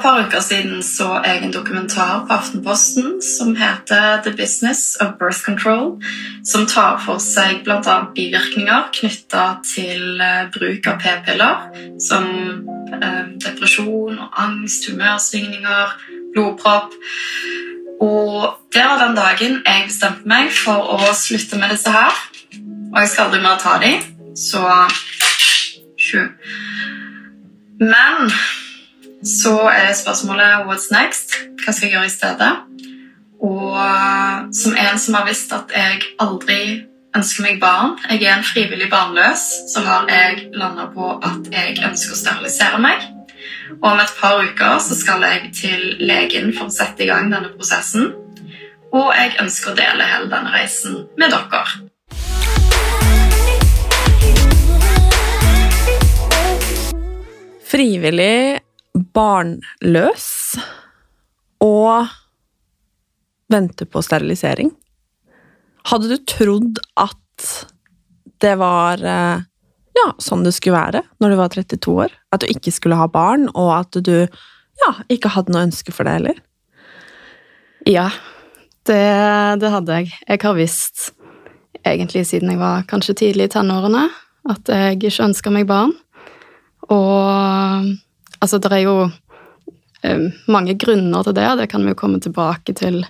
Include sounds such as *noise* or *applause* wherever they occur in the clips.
et par uker siden så jeg en dokumentar på Aftenposten som heter The Business of Birth Control, som tar for seg bl.a. bivirkninger knytta til eh, bruk av p-piller, som eh, depresjon og angst, humørsvingninger, blodpropp. Og det var den dagen jeg bestemte meg for å slutte med disse her. Og jeg skal aldri mer ta dem. Så sju. Men så er spørsmålet what's next? Hva skal jeg gjøre i stedet? Og eh, som en som har visst at jeg aldri ønsker meg barn, jeg er en frivillig barnløs, så har jeg landa på at jeg ønsker å sterilisere meg. Og om et par uker så skal jeg til legen for å sette i gang denne prosessen. Og jeg ønsker å dele hele denne reisen med dere. frivillig barnløs og venter på sterilisering. Hadde du trodd at det var eh, ja, sånn det skulle være når du var 32 år? At du ikke skulle ha barn, og at du ja, ikke hadde noe ønske for det heller? Ja, det, det hadde jeg. Jeg har visst, egentlig siden jeg var kanskje tidlig i tenårene, at jeg ikke ønska meg barn. Og altså, det er jo eh, mange grunner til det, og det kan vi jo komme tilbake til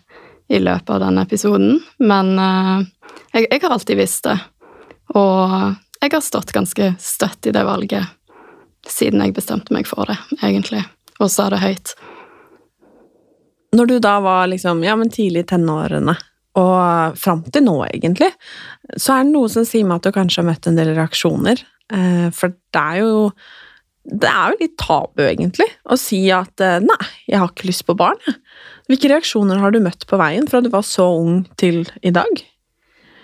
i løpet av denne episoden. Men eh, jeg, jeg har alltid visst det. Og jeg har stått ganske støtt i det valget siden jeg bestemte meg for det, egentlig, og sa det høyt. Når du da var liksom, ja, men tidlig i tenårene, og fram til nå, egentlig, så er det noe som sier meg at du kanskje har møtt en del reaksjoner. Eh, For det er jo det er jo litt tabu, egentlig, å si at eh, nei, jeg har ikke lyst på barn. Hvilke reaksjoner har du møtt på veien fra du var så ung til i dag?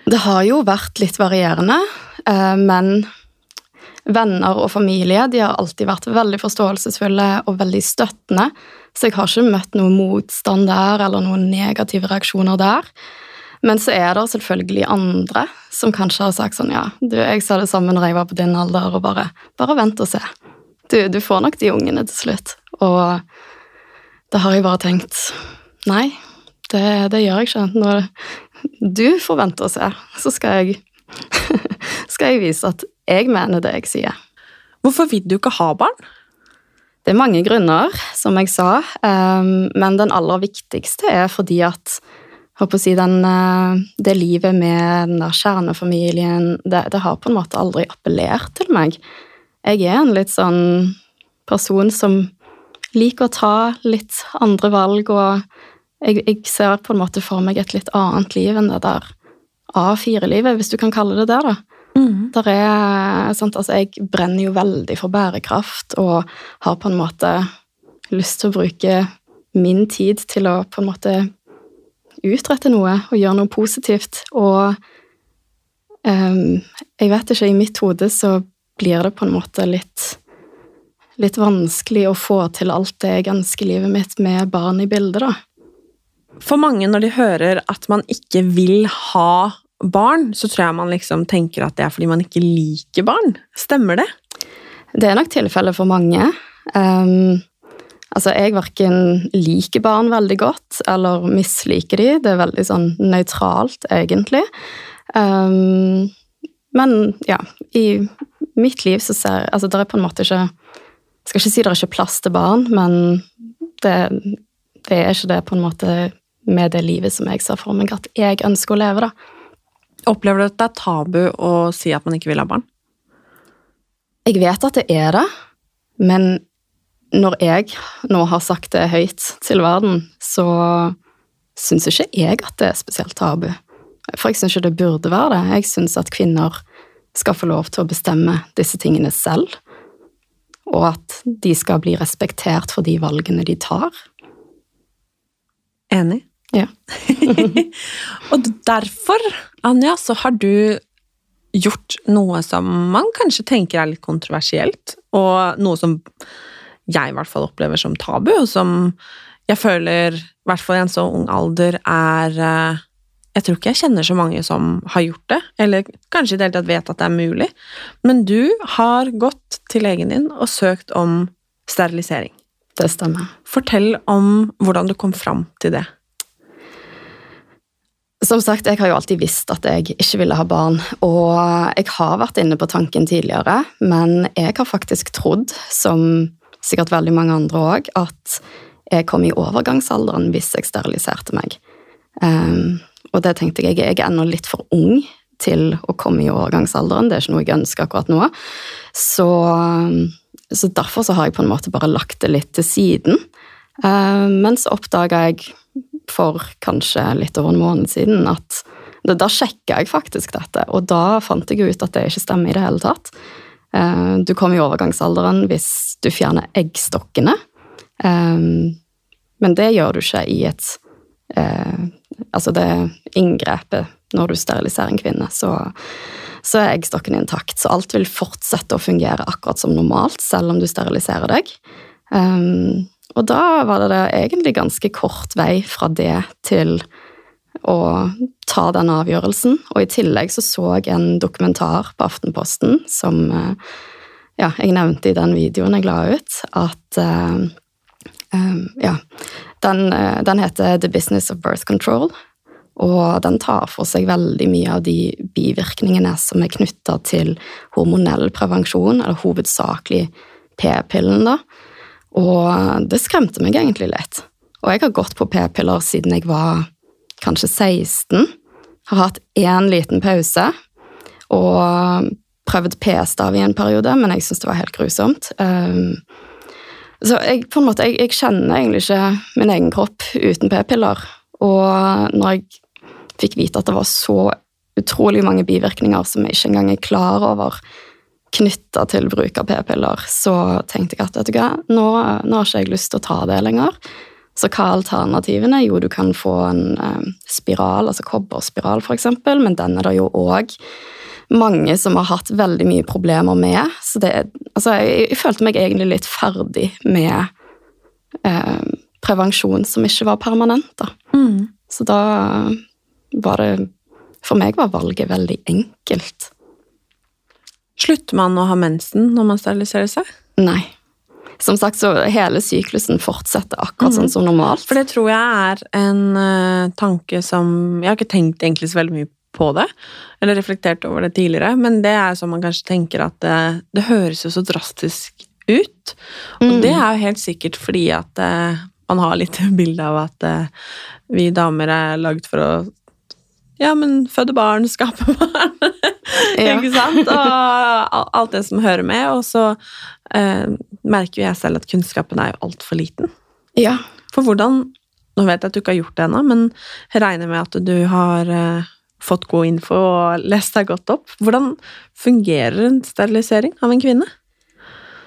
Det har jo vært litt varierende, eh, men venner og familie de har alltid vært veldig forståelsesfulle og veldig støttende, så jeg har ikke møtt noen motstand der eller noen negative reaksjoner der. Men så er det selvfølgelig andre som kanskje har sagt sånn ja, du, jeg sa det samme når jeg var på din alder, og bare, bare vent og se. Du, du får nok de ungene til slutt. Og da har jeg bare tenkt nei, det, det gjør jeg ikke. Når du får vente og se, så skal jeg, *laughs* skal jeg vise at jeg mener det jeg sier. Hvorfor vil du ikke ha barn? Det er mange grunner, som jeg sa, ehm, men den aller viktigste er fordi at håper å si, den, eh, det livet med den der kjernefamilien, det, det har på en måte aldri appellert til meg. Jeg er en litt sånn person som liker å ta litt andre valg, og jeg, jeg ser på en måte for meg et litt annet liv enn det der A4-livet, hvis du kan kalle det det, da. Der er, sant, altså jeg brenner jo veldig for bærekraft og har på en måte lyst til å bruke min tid til å på en måte utrette noe og gjøre noe positivt. Og um, jeg vet ikke, i mitt hode så blir det på en måte litt litt vanskelig å få til alt det jeg ønsker livet mitt med barn i bildet, da. For mange, når de hører at man ikke vil ha barn, så tror jeg man liksom tenker at det er fordi man ikke liker barn. Stemmer det? Det er nok tilfellet for mange. Um, Altså, jeg verken liker barn veldig godt eller misliker de. Det er veldig sånn nøytralt, egentlig. Um, men ja, i mitt liv så ser Altså, det er på en måte ikke Jeg skal ikke si det er ikke plass til barn, men det, det er ikke det på en måte med det livet som jeg ser for meg at jeg ønsker å leve, da. Opplever du at det er tabu å si at man ikke vil ha barn? Jeg vet at det er det, men når jeg nå har sagt det høyt til verden, så syns ikke jeg at det er spesielt tabu. For jeg syns ikke det burde være det. Jeg syns at kvinner skal få lov til å bestemme disse tingene selv, og at de skal bli respektert for de valgene de tar. Enig. Ja. *laughs* og derfor, Anja, så har du gjort noe som man kanskje tenker er litt kontroversielt, og noe som jeg i hvert fall opplever som tabu, og som jeg føler, i hvert fall i en så ung alder, er eh, Jeg tror ikke jeg kjenner så mange som har gjort det, eller kanskje i det hele tatt vet at det er mulig, men du har gått til legen din og søkt om sterilisering. Det stemmer. Fortell om hvordan du kom fram til det. Som sagt, jeg har jo alltid visst at jeg ikke ville ha barn, og jeg har vært inne på tanken tidligere, men jeg har faktisk trodd, som sikkert veldig mange andre òg, at jeg kom i overgangsalderen hvis jeg steriliserte meg. Um, og det tenkte jeg, jeg er ennå litt for ung til å komme i overgangsalderen, det er ikke noe jeg ønsker akkurat nå. Så, så derfor så har jeg på en måte bare lagt det litt til siden. Um, men så oppdaga jeg for kanskje litt over en måned siden at da sjekka jeg faktisk dette, og da fant jeg ut at det ikke stemmer i det hele tatt. Uh, du kommer i overgangsalderen hvis du fjerner eggstokkene. Um, men det gjør du ikke i et Altså, det inngrepet når du steriliserer en kvinne, så, så er eggstokken intakt. Så alt vil fortsette å fungere akkurat som normalt, selv om du steriliserer deg. Um, og da var det, det egentlig ganske kort vei fra det til å ta den avgjørelsen. Og i tillegg så så jeg en dokumentar på Aftenposten som ja, jeg nevnte i den videoen jeg la ut, at uh, Ja. Den, uh, den, heter The Business of Birth Control. Og den tar for seg veldig mye av de bivirkningene som er knytta til hormonell prevensjon, eller hovedsakelig p-pillen, da. Og det skremte meg egentlig litt. Og jeg har gått på p-piller siden jeg var kanskje 16. Har hatt én liten pause. Og prøvd p-stav i en periode, men jeg syns det var helt grusomt. Um, så jeg, på en måte, jeg, jeg, kjenner egentlig ikke min egen kropp uten p-piller. Og når jeg fikk vite at det var så utrolig mange bivirkninger som jeg ikke engang er klar over knytta til bruk av p-piller, så tenkte jeg at vet du hva, nå, nå, har ikke jeg lyst til å ta det lenger. Så hva er alternativene? Jo, du kan få en eh, spiral, altså kobberspiral f.eks., men den er det jo òg mange som har hatt veldig mye problemer med. Så det, altså, jeg, jeg følte meg egentlig litt ferdig med eh, prevensjon som ikke var permanent. Da. Mm. Så da var det For meg var valget veldig enkelt. Slutter man å ha mensen når man steriliserer seg? Nei. Som sagt, så hele syklusen fortsetter akkurat mm. sånn som normalt. For det tror jeg er en uh, tanke som Jeg har ikke tenkt egentlig så veldig mye på det, eller reflektert over det tidligere, men det er sånn man kanskje tenker at det, det høres jo så drastisk ut. Og mm. det er jo helt sikkert fordi at uh, man har litt *laughs* bilde av at uh, vi damer er lagd for å ja, men føde barn, *laughs* skape barn. ja. Ikke sant? Og alt det som hører med. Og så eh, merker jo jeg selv at kunnskapen er jo altfor liten. Ja. For hvordan Nå vet jeg at du ikke har gjort det ennå, men jeg regner med at du har fått god info og lest deg godt opp. Hvordan fungerer en sterilisering av en kvinne?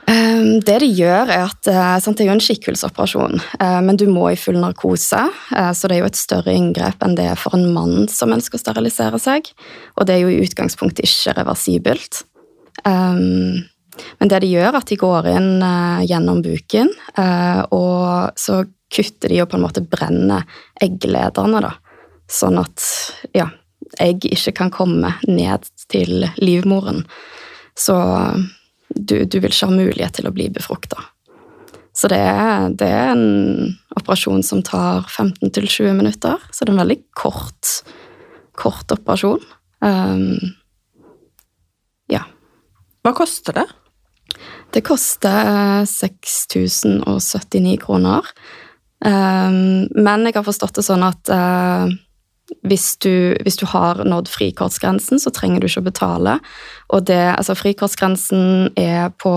Ehm, det de gjør, er at eh, sant, Det er jo en skikkhullsoperasjon, eh, men du må i full narkose. Eh, så det er jo et større inngrep enn det er for en mann som ønsker å sterilisere seg. Og det er jo i utgangspunktet ikke reversibelt. Ehm, men det de gjør, er at de går inn gjennom buken, og så kutter de og på en måte brenner egglederne, da. Sånn at ja, egg ikke kan komme ned til livmoren. Så du, du vil ikke ha mulighet til å bli befrukta. Så det er, det er en operasjon som tar 15-20 minutter. Så det er en veldig kort, kort operasjon. Um, ja. Hva koster det? Det koster 6079 kroner. Um, men jeg har forstått det sånn at uh, hvis, du, hvis, du, har nådd frikortsgrensen, så trenger du ikke å betale. Og det, altså Frikortsgrensen er på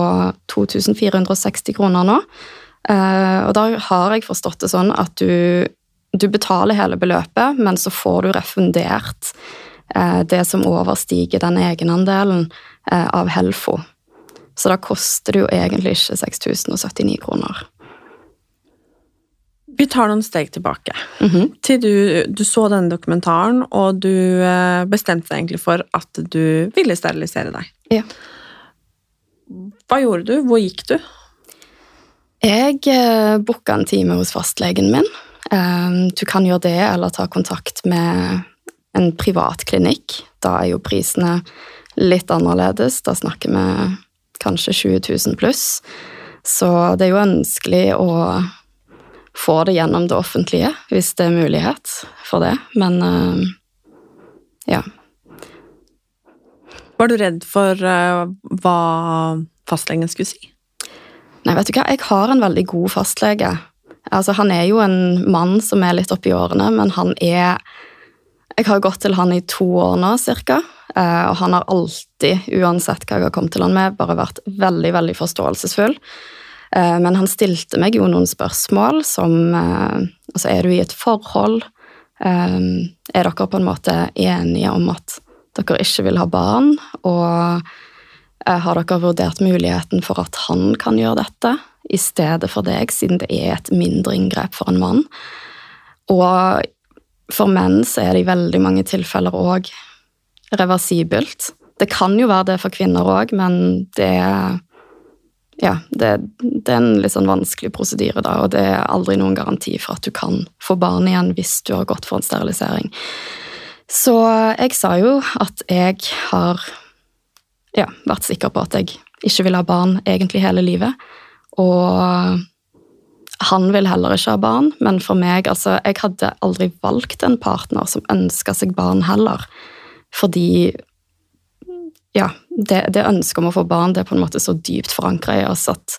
2460 kroner nå. Uh, og da har jeg forstått det sånn at du, du betaler hele beløpet, men så får du refundert uh, det som overstiger den egenandelen av Helfo. Så da koster det jo egentlig ikke 6079 kroner. Vi tar noen steg tilbake. Mm -hmm. Til du, du, så denne dokumentaren, og du eh, bestemte deg egentlig for at du ville sterilisere deg. Ja. Hva gjorde du? Hvor gikk du? Jeg eh, booka en time hos fastlegen min. Um, du kan gjøre det, eller ta kontakt med en privat klinikk. Da er jo prisene litt annerledes. Da snakker vi kanskje 20 000 pluss. Så det er jo ønskelig å få det gjennom det offentlige, hvis det er mulighet for det. Men uh, ja. Var du redd for uh, hva fastlegen skulle si? Nei, vet du hva, jeg har en veldig god fastlege. Altså, han er jo en mann som er litt oppi årene, men han er Jeg har gått til han i to år nå, cirka. Eh, og han har alltid, uansett hva jeg har kommet til han med, bare vært veldig, veldig forståelsesfull. Eh, men han stilte meg jo noen spørsmål som eh, Altså, er du i et forhold? Er dere på en måte enige om at dere ikke vil ha barn? Og har dere vurdert muligheten for at han kan gjøre dette i stedet for deg, siden det er et mindre inngrep for en mann? Og for menn så er det i veldig mange tilfeller òg reversibelt. Det kan jo være det for kvinner òg, men det er ja, det, det, er en litt sånn vanskelig prosedyre, da, og det er aldri noen garanti for at du kan få barn igjen hvis du har gått for en sterilisering. Så jeg sa jo at jeg har ja, vært sikker på at jeg ikke vil ha barn egentlig hele livet. Og han vil heller ikke ha barn, men for meg altså, Jeg hadde aldri valgt en partner som ønska seg barn heller. Fordi ja, det, det ønsket om å få barn det er på en måte så dypt forankra i oss at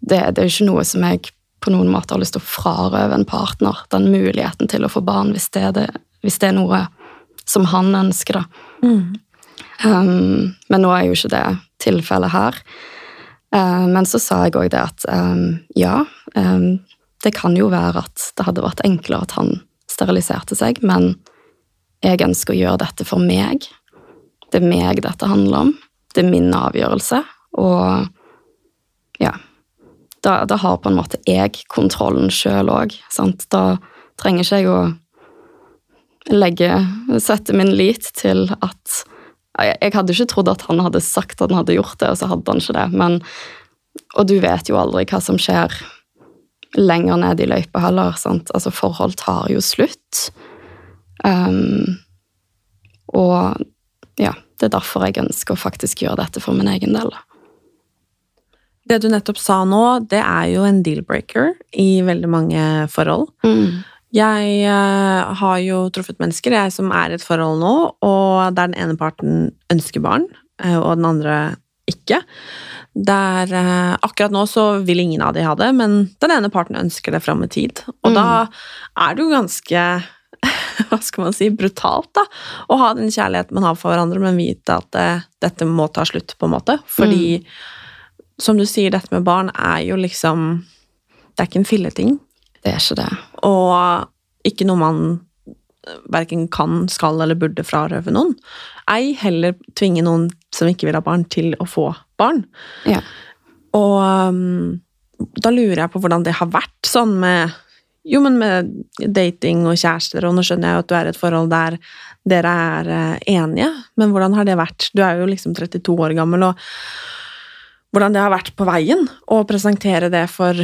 det, det er ikke noe som jeg på noen måte har lyst til å frarøve en partner. Den muligheten til å få barn, hvis det er, det, hvis det er noe som han ønsker, da. Mm. Um, men nå er jo ikke det tilfellet her. Uh, men så sa jeg òg det at um, ja, um, det kan jo være at det hadde vært enklere at han steriliserte seg, men jeg ønsker å gjøre dette for meg. Det er meg dette handler om. Det er min avgjørelse. Og ja Da, da har på en måte jeg kontrollen sjøl òg. Da trenger ikke jeg å legge Sette min lit til at Jeg hadde ikke trodd at han hadde sagt at han hadde gjort det, og så hadde han ikke det. Men, og du vet jo aldri hva som skjer lenger ned i løypa heller. Sant? Altså, forhold tar jo slutt. Um, og ja, det er derfor jeg ønsker å faktisk gjøre dette for min egen del. Det du nettopp sa nå, det er jo en deal-breaker i veldig mange forhold. Mm. Jeg uh, har jo truffet mennesker jeg som er i et forhold nå, og der den ene parten ønsker barn, uh, og den andre ikke. Der uh, Akkurat nå så vil ingen av de ha det, men den ene parten ønsker det fram i tid. Og mm. da er det jo ganske *laughs* hva skal man si, brutalt, da. Å ha den kjærligheten man har for hverandre, men vite at det, dette må ta slutt, på en måte. Fordi, mm. som du sier, dette med barn er jo liksom Det er ikke en filleting. Det er ikke det. Og ikke noe man verken kan, skal eller burde frarøve noen. Ei heller tvinge noen som ikke vil ha barn, til å få barn. Ja. Og um, da lurer jeg på hvordan det har vært sånn med jo, men med dating og kjærester, og nå skjønner jeg jo at du er i et forhold der dere er eh, enige, men hvordan har det vært? Du er jo liksom 32 år gammel, og hvordan det har vært på veien å presentere det for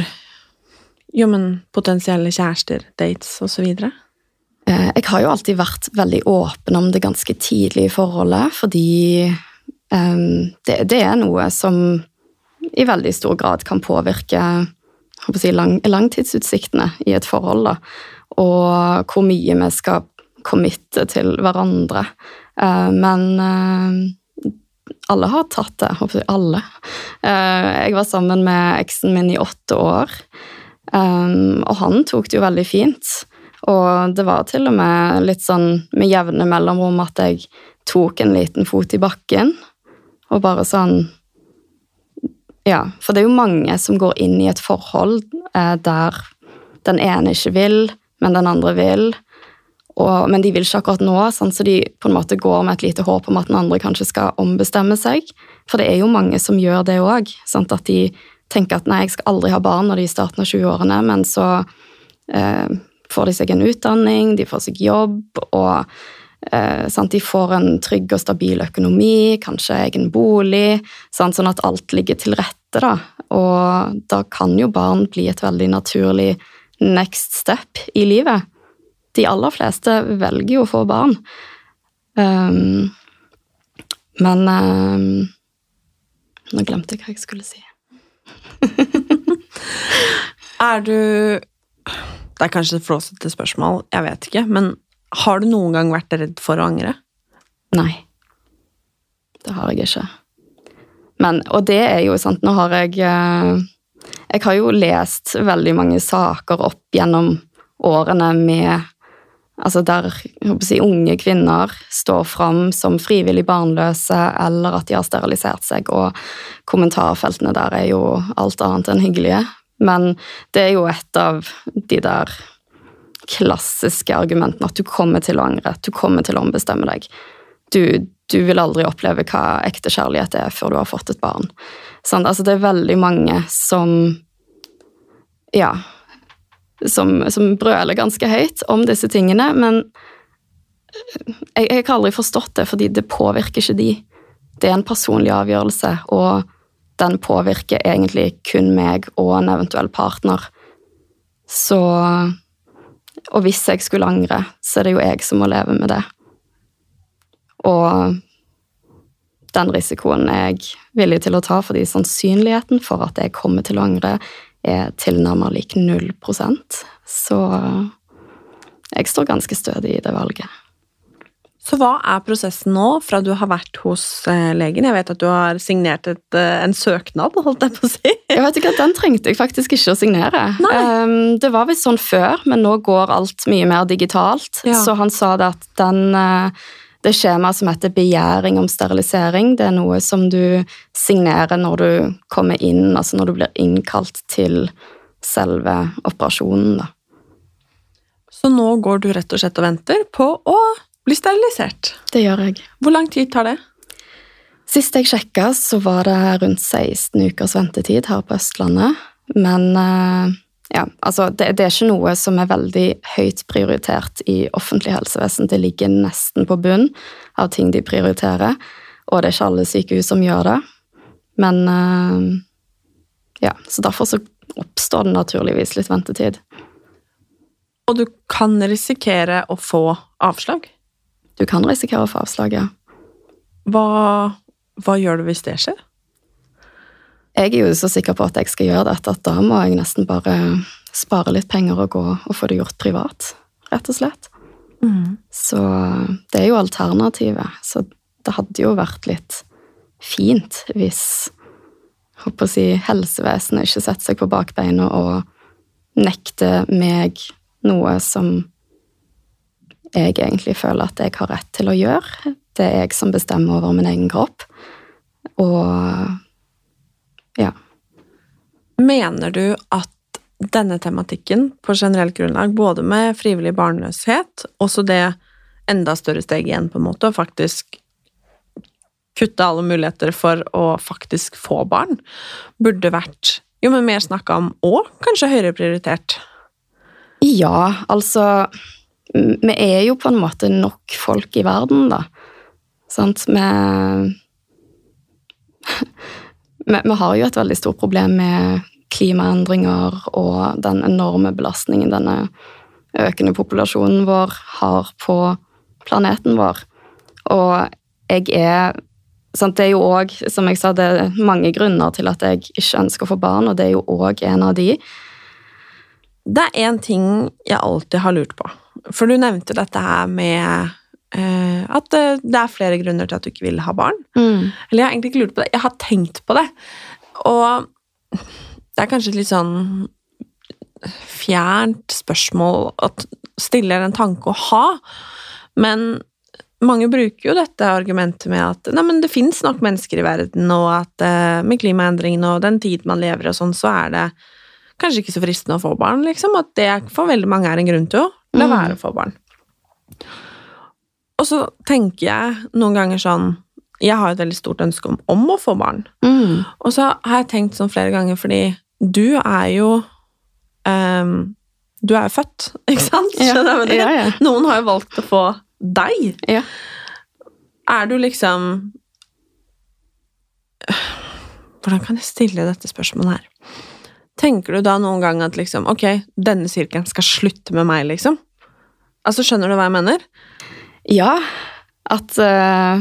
jo, men potensielle kjærester, dates osv.? Eh, jeg har jo alltid vært veldig åpen om det ganske tidlig i forholdet, fordi um, det, det, er noe som i veldig stor grad kan påvirke si, lang, langtidsutsiktene i et forhold. da, Og hvor mye vi skal committe til hverandre. Eh, men eh, alle har tatt det. Håper jeg, alle. Eh, jeg var sammen med eksen min i åtte år, og han tok det jo veldig fint. Og det var til og med litt sånn med jevne mellomrom at jeg tok en liten fot i bakken. Og bare sånn Ja, for det er jo mange som går inn i et forhold eh, der den ene ikke vil, men den andre vil. Og, men de vil ikke akkurat nå, sånn, så de på en måte går med et lite håp om at den andre kanskje skal ombestemme seg. For det er jo mange som gjør det òg. At de tenker at nei, jeg skal aldri ha barn når de er i starten av 20-årene, men så eh, får de seg en utdanning, de får seg jobb, og eh, de får en trygg og stabil økonomi, kanskje egen bolig, sant, sånn at alt ligger til rette. da. Og da kan jo barn bli et veldig naturlig next step i livet. De aller fleste velger jo å få barn. Um, men um, Nå glemte jeg hva jeg skulle si. *laughs* er du Det er kanskje et flåsete spørsmål, jeg vet ikke, men har du noen gang vært redd for å angre? Nei. Det har jeg ikke. Men, og det er jo sant, nå har jeg eh, Jeg har jo lest veldig mange saker opp gjennom årene med Altså der si, unge kvinner står fram som frivillig barnløse, eller at de har sterilisert seg, og kommentarfeltene der er jo alt annet enn hyggelige. Men det er jo et av de der klassiske argumentene at du kommer til å angre, du kommer til å ombestemme deg. Du, du vil aldri oppleve hva ekte kjærlighet er før du har fått et barn. Sånn, altså, det er veldig mange som Ja, som, som brøler ganske høyt om disse tingene, men jeg, jeg har aldri forstått det, fordi det påvirker ikke de. Det er en personlig avgjørelse, og den påvirker egentlig kun meg og en eventuell partner. Så Og hvis jeg skulle angre, så er det jo jeg som må leve med det. Og den risikoen er jeg villig til å ta, fordi sannsynligheten for at jeg kommer til å angre, er tilnærmet lik null prosent. Så jeg står ganske stødig i det valget. Så hva er prosessen nå, fra du har vært hos eh, legen? Jeg vet at du har signert et, eh, en søknad, holdt jeg på å si. Jeg vet ikke at Den trengte jeg faktisk ikke å signere. Um, det var visst sånn før, men nå går alt mye mer digitalt. Ja. Så han sa det at den uh, det skjemaet som heter begjæring om sterilisering, det er noe som du signerer når du kommer inn, altså når du blir innkalt til selve operasjonen, da. Så nå går du rett og slett og venter på å bli sterilisert? Det gjør jeg. Hvor lang tid tar det? Sist jeg sjekka, så var det rundt 16 ukers ventetid her på Østlandet. Men eh, ja, altså det, det, er ikke noe som er veldig høyt prioritert i offentlig helsevesen. Det ligger nesten på bunn av ting de prioriterer, og det er ikke alle sykehus som gjør det. Men uh, ja, så derfor så oppstår det naturligvis litt ventetid. Og du kan risikere å få avslag? Du kan risikere å få avslag, ja. Hva, hva gjør du hvis det skjer? jeg er jo så sikker på at jeg skal gjøre dette, at da må jeg nesten bare spare litt penger og gå og få det gjort privat, rett og slett. Mm. Så det er jo alternativet. Så det hadde jo vært litt fint hvis håper å si, helsevesenet ikke setter seg på bakbeina og nekter meg noe som jeg egentlig føler at jeg har rett til å gjøre. Det er jeg som bestemmer over min egen kropp. Og ja. Mener du at denne tematikken på generelt grunnlag, både med frivillig barnløshet, også det enda større steg igjen, på en måte, å faktisk kutte alle muligheter for å faktisk få barn, burde vært jo, men mer snakka om og kanskje høyere prioritert? Ja, altså Vi er jo på en måte nok folk i verden, da. Sant? *laughs* Vi vi, har jo et veldig stort problem med klimaendringer og den enorme belastningen denne økende populasjonen vår har på planeten vår. Og jeg er sant, Det er jo òg, som jeg sa, det er mange grunner til at jeg ikke ønsker å få barn, og det er jo òg en av de. det er én ting jeg alltid har lurt på. For du nevnte dette her med uh, at det, det er flere grunner til at du ikke vil ha barn. Mm. Eller jeg har egentlig ikke lurt på det, jeg har tenkt på det. Og det er kanskje et litt sånn fjernt spørsmål å stiller stille en tanke å ha, men mange bruker jo dette argumentet med at nei, men det fins nok mennesker i verden, og at uh, med klimaendringene og den tid man lever og sånn, så er det kanskje ikke så fristende å få barn, liksom. At det for veldig mange er en grunn til å la Mm. være å få barn. Og så tenker jeg noen ganger sånn Jeg har et veldig stort ønske om, om å få barn. Mm. Og så har jeg tenkt sånn flere ganger, fordi du er jo um, Du er jo født, *laughs* ikke sant? Skjønner du mener? ja, ja. Noen har jo valgt å få deg. Ja. Er du liksom *sighs* Hvordan kan jeg stille dette spørsmålet her? Tenker du da noen gang at liksom, ok, denne sirkelen skal slutte med meg, liksom? Altså, Skjønner du hva jeg mener? Ja, at uh,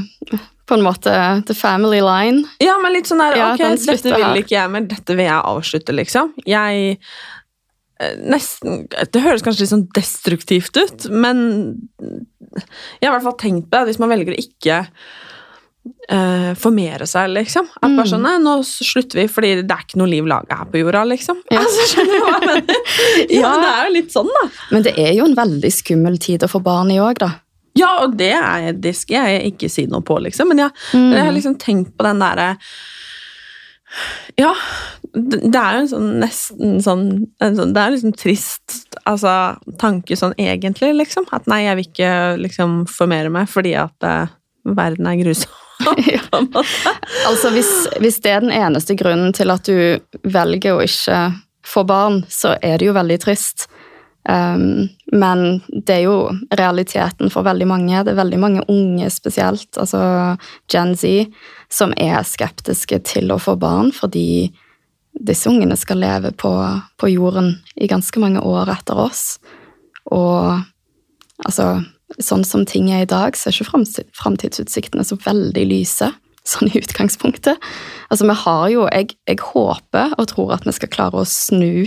på en måte the family line Ja, men litt sånn der, Ja, ok, dette vil ikke jeg mer, dette vil jeg avslutte, liksom. Jeg eh, Nesten Det høres kanskje litt sånn destruktivt ut, men jeg har i hvert fall tenkt på det, hvis man velger å ikke eh, formere seg, liksom. At bare Mm. sånn, nei, nå slutter vi, fordi det er ikke noe liv laga her på jorda, liksom. Ja. *laughs* Altså, skjønner du hva jeg mener? *laughs* Ja, Ja. det er jo litt sånn, da. Men det er jo en veldig skummel tid å få barn i òg, da. Ja, og det, er, det skal jeg ikke si noe på, liksom. Men jeg, Mm. jeg har liksom tenkt på den derre Ja, det er jo en sånn nesten sånn, en sånn Det er liksom trist altså, tanke sånn egentlig, liksom. At nei, jeg vil ikke liksom formere meg fordi at uh, verden er grusom. *laughs* Altså, hvis, hvis det er den eneste grunnen til at du velger å ikke få barn, så er det jo veldig trist. Um, men det er jo realiteten for veldig mange. Det er veldig mange unge spesielt, altså Gen Z, som er skeptiske til å få barn fordi disse ungene skal leve på, på jorden i ganske mange år etter oss. Og altså, sånn som ting er i dag, så er ikke framtid- framtidsutsiktene så veldig lyse. Sånn i utgangspunktet. Altså, vi har jo jeg, jeg håper og tror at vi skal klare å snu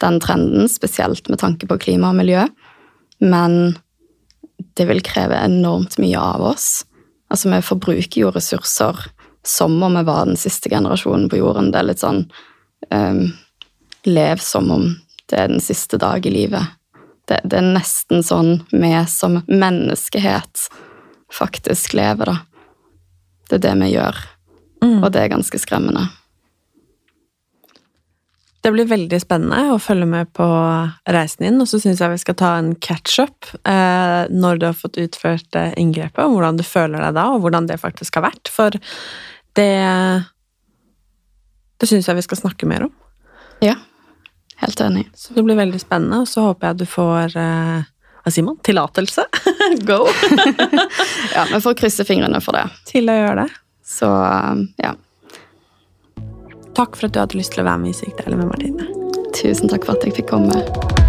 den trenden, spesielt med tanke på klima og miljø. Men det vil kreve enormt mye av oss. Altså, vi forbruker jo ressurser som om vi var den siste generasjonen på jorden. Det er litt sånn um, Lev som om det er den siste dag i livet. Det, det er nesten sånn vi som menneskehet faktisk lever, da. Det er det vi gjør. Og det er ganske skremmende. Det blir veldig spennende å følge med på reisen din, og så syns jeg vi skal ta en catch-up eh, når du har fått utført eh, inngrepet, og hvordan du føler deg da, og hvordan det faktisk har vært. For det Det syns jeg vi skal snakke mer om. Ja, helt enig. Så det blir veldig spennende, og så håper jeg du får eh, Hva sier man? Tillatelse? *laughs* Go! *laughs* Ja, Vi får krysse fingrene for det. Til å gjøre det. Så um, ja. Takk for at du hadde lyst til å være med i ærlig med Martine. Tusen takk for at jeg fikk komme.